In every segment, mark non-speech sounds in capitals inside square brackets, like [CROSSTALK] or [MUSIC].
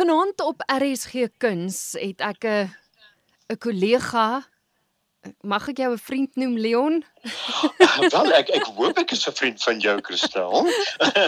Vanaand op RSG Kuns het ek 'n 'n kollega Mag ek jou 'n vriend noem Leon? [LAUGHS] Wel ek ek hoop ek is 'n vriend van jou Kristel.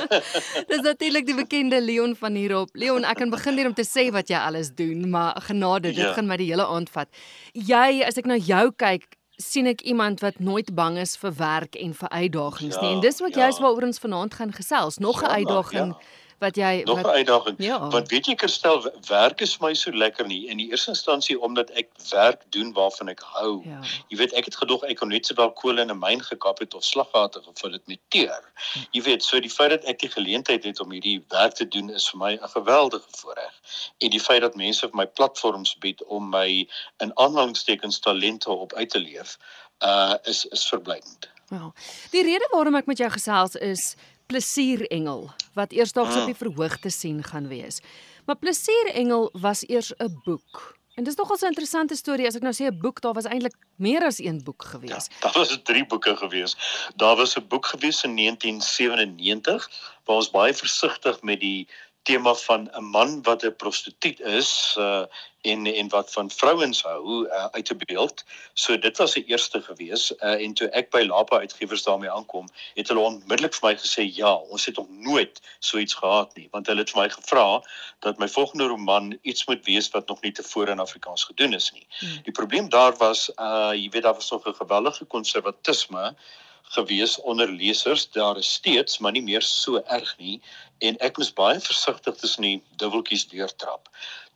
[LAUGHS] Dis natuurlik die bekende Leon van hierop. Leon, ek kan begin hier om te sê wat jy alles doen, maar genade, dit ja. gaan my die hele aand vat. Jy, as ek na jou kyk, sien ek iemand wat nooit bang is vir werk en vir uitdagings ja, nie. En dis wat ja. juist waaroor ons vanaand gaan gesels. Nog 'n ja, uitdaging. Ja wat jy nog 'n uitdaging. Ja. Want weet jy Kerstel, werk is my so lekker nie in die eerste instansie omdat ek werk doen waarvan ek hou. Ja. Jy weet ek het gedog ek kon net sowel kool in 'n myn gekap het of slaggate gevul het met teer. Jy weet, so die feit dat ek die geleentheid het om hierdie werk te doen is vir my 'n geweldige voorreg. En die feit dat mense vir my platforms bied om my in aanhalingstekens talente op uit te leef, uh is is verblydend. Wel. Die rede waarom ek met jou gesels is Plesierengel wat eersdaags op die verhoog te sien gaan wees. Maar Plesierengel was eers 'n boek. En dis nogal 'n interessante storie as ek nou sê 'n boek, daar was eintlik meer as een boek gewees. Ja, daar was drie boeke gewees. Daar was 'n boek gewees in 1997 waar ons baie versigtig met die tema van 'n man wat 'n prostituut is uh en en wat van vrouens hou uh, uit te beeld. So dit was die eerste gewees uh en toe ek by Lapa uitgewers daarmee aankom, het hulle onmiddellik vir my gesê ja, ons het nog nooit so iets gehad nie, want hulle het vir my gevra dat my volgende roman iets moet wees wat nog nie tevore in Afrikaans gedoen is nie. Hmm. Die probleem daar was uh jy weet daar was nog 'n geweldige konservatisme gewees onder lesers. Daar is steeds, maar nie meer so erg nie en ek moes baie versigtig tussen die dubbeltjies deurtrap.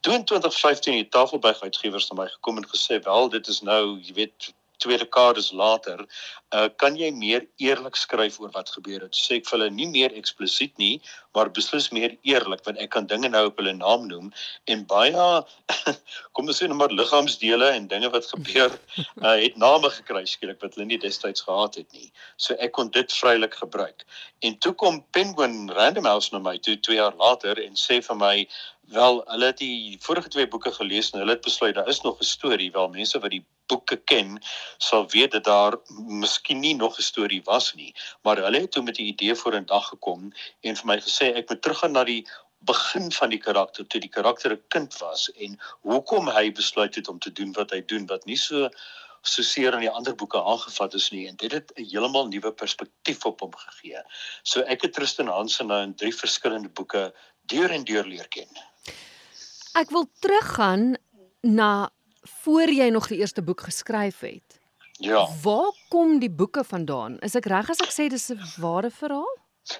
2015 het Tafelberg uitgewers na my gekom en gesê, "Wel, dit is nou, jy weet, twee dekades later, uh, kan jy meer eerlik skryf oor wat gebeur het. Sê ek vir hulle nie meer eksplisiet nie, maar beslis meer eerlik want ek kan dinge nou op hulle naam noem en baie [LAUGHS] kom ons sê nou maar liggaamsdele en dinge wat gebeur uh, [LAUGHS] het name gekry skielik wat hulle nie destyds gehad het nie. So ek kon dit vrylik gebruik. En toe kom Penguin Random House na my toe 2 jaar later en sê vir my Wel, hulle het die vorige twee boeke gelees en hulle het besluit daar is nog 'n storie waar mense wat die boeke ken sal weet dat daar miskien nie nog 'n storie was nie, maar hulle het toe met die idee voor in dag gekom en vir my gesê ek moet teruggaan na die begin van die karakter toe die karakter 'n kind was en hoekom hy besluit het om te doen wat hy doen wat nie so so seer in die ander boeke aangevat is nie en dit het 'n heeltemal nuwe perspektief op hom gegee. So ek het Tristan Hansen nou in drie verskillende boeke deur en deur leer ken. Ek wil teruggaan na voor jy nog die eerste boek geskryf het. Ja. Waar kom die boeke vandaan? Is ek reg as ek sê dis 'n ware verhaal?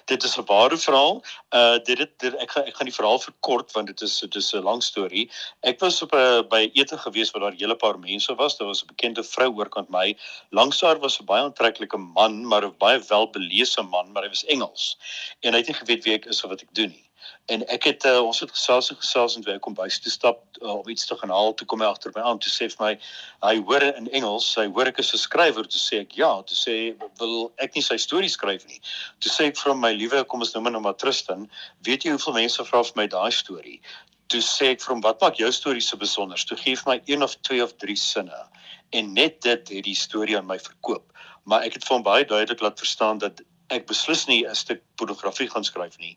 Dit is 'n ware verhaal. Uh dit dit, dit ek gaan ek gaan die verhaal verkort want dit is dit is 'n lang storie. Ek was op 'n by ete gewees waar daar 'n hele paar mense was. Daar was 'n bekende vrou oorkant my. Langs haar was 'n baie aantreklike man, maar 'n baie welbelese man, maar hy was Engels. En hy het nie geweet wie ek is of wat ek doen nie en ek het uh, ons het gesels en gesels en toe kom bys toe stap uh, om iets te gaan haal toe kom hy agter my aan toe sê vir my hy hoor in Engels hy hoor ek is 'n skrywer. Toe sê ek ja. Toe sê wil ek nie sy stories skryf nie. Toe sê ek vir my liewe kom ons hom maar Tristan. Weet jy hoeveel mense vra vir my daai storie? Toe sê ek vir hom wat maak jou storie so besonder? Toe gee vir my een of twee of drie sinne. En net dit het die storie aan my verkoop. Maar ek het vir hom baie duidelik laat verstaan dat ek beslis nie 'n stuk pornografie gaan skryf nie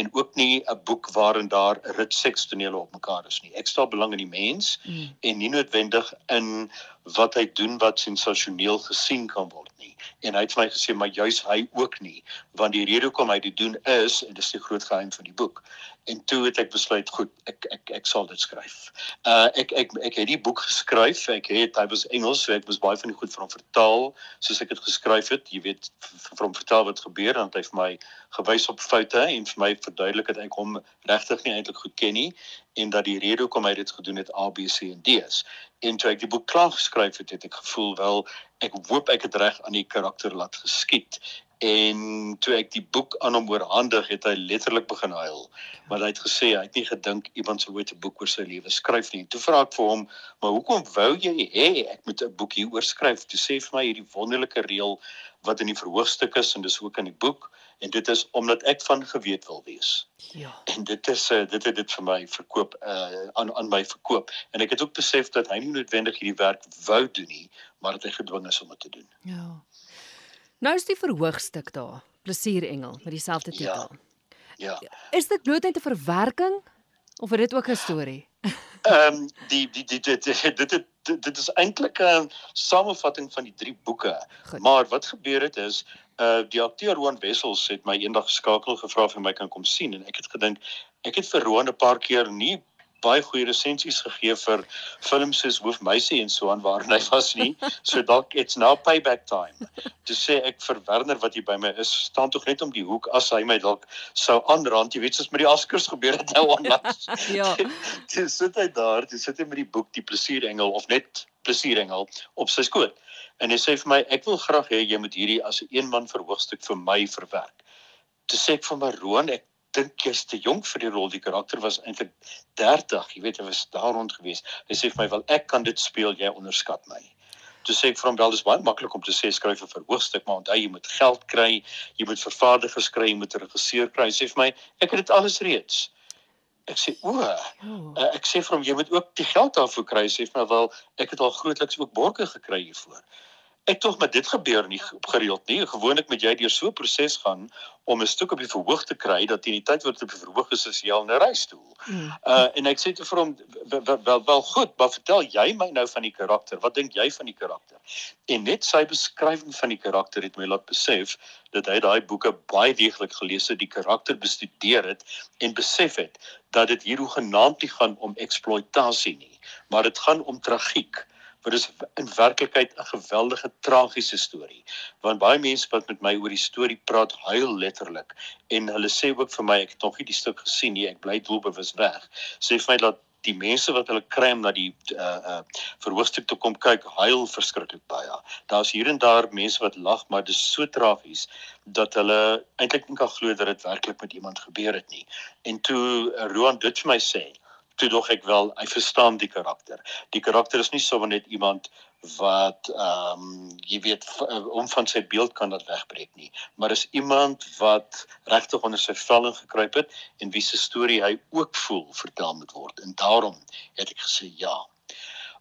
en ook nie 'n boek waarin daar rit sekstonele op mekaar is nie. Ek stel belang in die mens mm. en nie noodwendig in wat hy doen wat sensasioneel gesien kan word nie. En hy het vir my gesê maar juis hy ook nie, want die rede hoekom hy dit doen is en dis die groot geheim van die boek. En toe het ek besluit, goed, ek ek ek sal dit skryf. Uh ek ek ek het die boek geskryf. Ek het hy was Engels, so ek was baie van die goed vir hom vertaal soos ek dit geskryf het. Jy weet vir hom vertel wat gebeur en hy het vir my gewys op foute en vir my verduidelik dat ek hom regtig nie eintlik goed ken nie en dat die rede hoekom hy dit gedoen het A B C en D is. En toe ek die boek klaar geskryf het, het ek gevoel wel ek hoop ek het reg aan die karakter laat geskied en toe ek die boek aan hom oorhandig het hy letterlik begin huil want hy het gesê hy het nie gedink iemand sou ooit 'n boek oor sy lewe skryf nie. Toe vra ek vir hom, "Maar hoekom wou jy hê ek moet 'n boek hieroor skryf?" Toe sê vir my hierdie wonderlike reël wat in die verhoogstuk is en dis ook in die boek en dit is omdat ek van geweet wil wees. Ja. En dit is uh, dit het dit vir my verkoop uh, aan aan my verkoop en ek het ook besef dat hy nie noodwendig hierdie werk wou doen nie, maar dat hy gedwing is om dit te doen. Ja. Nou is die verhoogstuk daar, Plesierengel met dieselfde titel. Ja. Ja. Is dit bloot net 'n verwerking Of het dit ook 'n storie? Ehm um, die die dit [LAUGHS] dit dit dit, dit is eintlik 'n samevatting van die drie boeke. Goed. Maar wat gebeur het is uh die akteur Roan Wessels het my eendag geskakel gevra of hy my kan kom sien en ek het gedink ek het vir Roan 'n paar keer nie baie goeie resensies gegee vir films soos Hoofmeisie en so aan waarin hy was nie. So dalk it's now payback time. Toe sê ek vir Werner wat hier by my is, staan tog net om die hoek as hy my dalk sou aanrand, jy weet soos met die Oscars gebeur het nou onlangs. ja. Toe sit hy daar, toe sit hy met die boek Die Plesierengel of net Plesierengel op sy skoot. En hy sê vir my, ek wil graag hê jy moet hierdie as 'n een man verhoogstuk vir my verwerk. Toe sê ek vir my Roan, ek dink jy's te jonk vir die rol. Die karakter was eintlik 30, jy weet, hy was daar rond gewees. Hy sê vir my, "Wel, ek kan dit speel, jy onderskat my." Toe sê ek vir hom, "Wel, dis baie maklik om te sê skryf 'n verhoogstuk, maar onthou jy moet geld kry, jy moet vervaardigers kry, jy moet 'n regisseur kry." Hy sê vir my, "Ek het dit alles reeds." Ek sê, "O, uh, ek sê vir hom, jy moet ook die geld daarvoor kry." Hy sê vir my, "Wel, ek het al grootliks ook borge gekry hiervoor." Ek tog met dit gebeur nie gereeld nie. Gewoonlik moet jy deur so 'n proses gaan om 'n stuk op die verhoog te kry dat teen die tyd wat dit op die verhoog is, is jy al 'n reistool. Hmm. Uh en ek sê te vir hom wel, wel wel goed, maar vertel jy my nou van die karakter. Wat dink jy van die karakter? En net sy beskrywing van die karakter het my laat besef dat hy daai boeke baie deeglik gelees het, die karakter bestudeer het en besef het dat dit hier hoegenaamd nie gaan om eksploitasie nie, maar dit gaan om tragiek wat is in werklikheid 'n geweldige tragiese storie. Want baie mense wat met my oor die storie praat, huil letterlik en hulle sê ook vir my ek het nog nie die stuk gesien nie, ek bly doelbewus weg. Sê vir my dat die mense wat hulle kry om na die uh uh verhoogstuk toe kom kyk, huil verskriklik baie. Daar's hier en daar mense wat lag, maar dit is so tragies dat hulle eintlik nie kan glo dat dit werklik met iemand gebeur het nie. En toe uh, Roan dit vir my sê, toe dog ek wel hy verstaan die karakter. Die karakter is nie sommer net iemand wat ehm um, jy weet eh, om van sy beeld kan dat wegbreek nie, maar is iemand wat regtig onder sy vel ingekruip het en wie se storie hy ook voel vertel moet word. En daarom het ek gesê ja.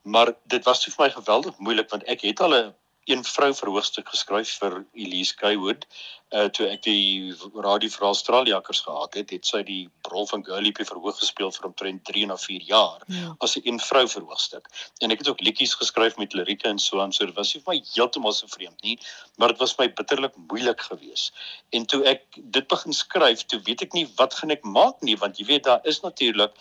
Maar dit was vir my geweldig moeilik want ek het al 'n een vrou verhoogstuk geskryf vir Elise Kaywood uh toe ek die radio vir Australiërs gehad het, het sy die rol van Girliepie verhoog gespeel vir omtrent 3 na 4 jaar ja. as 'n een vrou verhoogstuk. En ek het ook liedjies geskryf met lirieke en so aan, so dit was nie vir my heeltemal so vreemd nie, maar dit was my bitterlik moeilik geweest. En toe ek dit begin skryf, toe weet ek nie wat gaan ek maak nie, want jy weet daar is natuurlik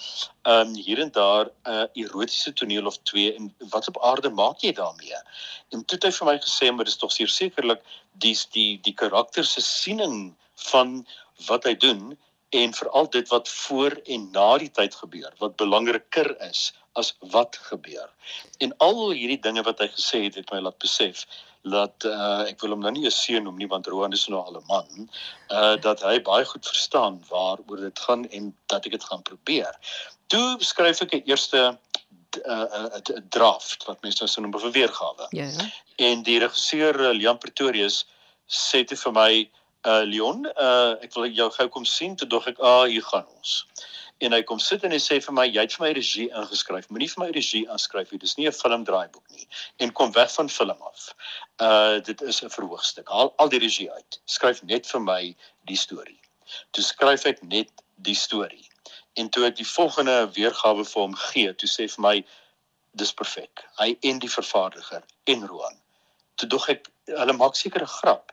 um hier en daar 'n uh, erotiese toneel of twee en wat op aarde maak jy daarmee? En toe het hy vir my gesê, maar dit is tog sekerlik die die die karakter se siening van wat hy doen en veral dit wat voor en na die tyd gebeur wat belangriker is as wat gebeur. En al hierdie dinge wat hy gesê het het my laat besef dat uh, ek wil hom nou nie 'n seun noem nie want Roan is nou al 'n man, uh dat hy baie goed verstaan waaroor dit gaan en dat ek dit gaan probeer. Toe skryf ek 'n eerste uh, uh, draft wat mense nou so noem 'n weergawe. Ja. ja. En die regisseur uh, Liam Pretorius sê dit vir my uh Leon, uh ek wil jou gou kom sien toe dog ek, "Ah, hier gaan ons." En hy kom sit en hy sê vir my, "Jy het vir my regie ingeskryf. Moenie vir my regie aanskryf nie. Dis nie 'n filmdraaiboek nie." En kom weg van film af. Uh dit is 'n verhoogstuk. Haal al die regie uit. Skryf net vir my die storie. Toe skryf ek net die storie. En toe ek die volgende weergawe vir hom gee, toe sê vir my, "Dis perfek." Hy en die vervaardiger en Roan. Toe dog ek, hulle maak seker 'n grap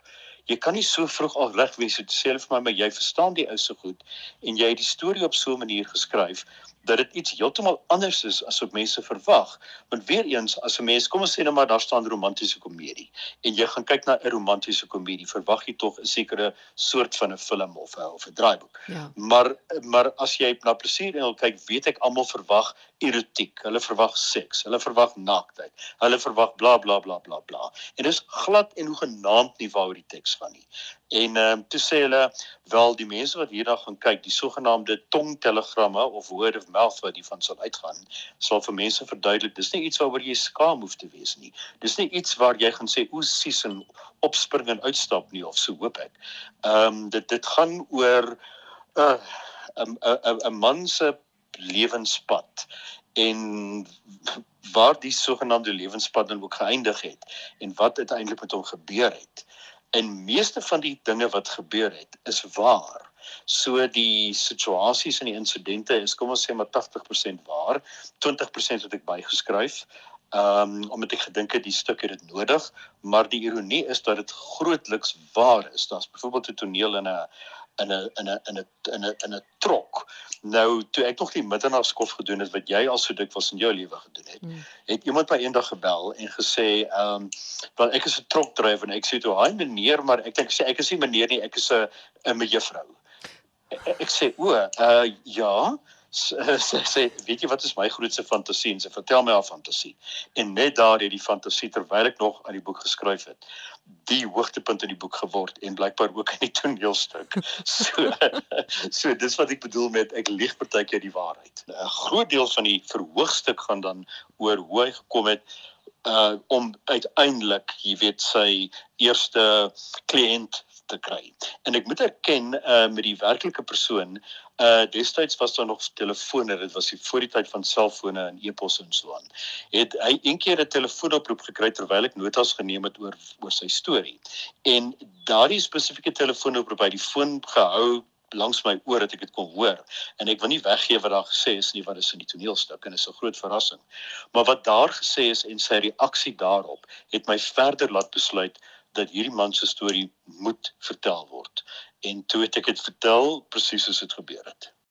jy kan nie so vroeg al reg wees so te sê vir my maar jy verstaan die ou se goed en jy het die storie op so 'n manier geskryf dat dit iets heeltemal anders is as wat mense verwag. Want weer eens, as 'n mens kom ons sê nou maar daar staan romantiese komedie en jy gaan kyk na 'n romantiese komedie, verwag jy tog 'n sekere soort van 'n film of 'n of 'n draaiboek. Ja. Maar maar as jy na plesier en kyk, weet ek almal verwag erotiek. Hulle verwag seks, hulle verwag naaktheid. Hulle verwag bla bla bla bla bla. En dis glad en hoegenaamd nie waaroor die teks gaan nie. En ehm um, toe sê hulle wel die mense wat hierdag gaan kyk, die sogenaamde tongtelegramme of word of mouth wat hiervan sal uitgaan, sal vir mense verduidelik dis nie iets waaroor jy skaam hoef te wees nie. Dis nie iets waar jy gaan sê o sies en opspring en uitstap nie of so hoop ek. Ehm um, dit dit gaan oor 'n uh, 'n 'n 'n man se lewenspad en waar die sogenaamde lewenspad dan ook geëindig het en wat uiteindelik met hom gebeur het. En meeste van die dinge wat gebeur het is waar. So die situasies en die insidente is kom ons sê maar 80% waar, 20% het ek bygeskryf. Ehm um, omdat ek gedink het die stuk het dit nodig, maar die ironie is dat dit grootliks waar is. Daar's byvoorbeeld 'n toneel in 'n in 'n in 'n in 'n in 'n in 'n trok. Nou toe ek nog die middernagskof gedoen het wat jy al so dikwels in jou lewe gedoen het, hmm. het iemand my eendag gebel en gesê, ehm, um, "Wel ek is 'n trokdrywer en ek sê toe, "Haai meneer, maar ek dink sê ek is nie meneer nie, ek is 'n 'n mevrou." Ek, ek sê, "O, uh ja." Sy [LAUGHS] sê weet jy wat is my grootste fantasie en sy vertel my haar fantasie. En net daar het die fantasie terwyl ek nog aan die boek geskryf het die hoogtepunt in die boek geword en blykbaar ook in die toneelstuk. [LAUGHS] So [LAUGHS] so dis wat ek bedoel met ek lieg partykeer die waarheid. 'n groot deel van die verhoogstuk gaan dan oor hoe hy gekom het uh om uiteindelik jy weet sy eerste kliënt te kry. En ek moet erken uh met die werklike persoon, uh destyds was daar nog telefone, dit was die voor die tyd van selfone en e-pos en so aan. Het hy een keer 'n telefoonoproep gekry terwyl ek notas geneem het oor oor sy storie. En daardie spesifieke telefoonoproep by die foon gehou langs my oor dat ek dit kon hoor en ek wil nie weggee wat daar gesê is nie wat is in die toneelstuk en is 'n groot verrassing. Maar wat daar gesê is en sy reaksie daarop het my verder laat besluit dat hierdie man se storie moet vertel word. En toe het ek dit vertel presies soos dit gebeur het.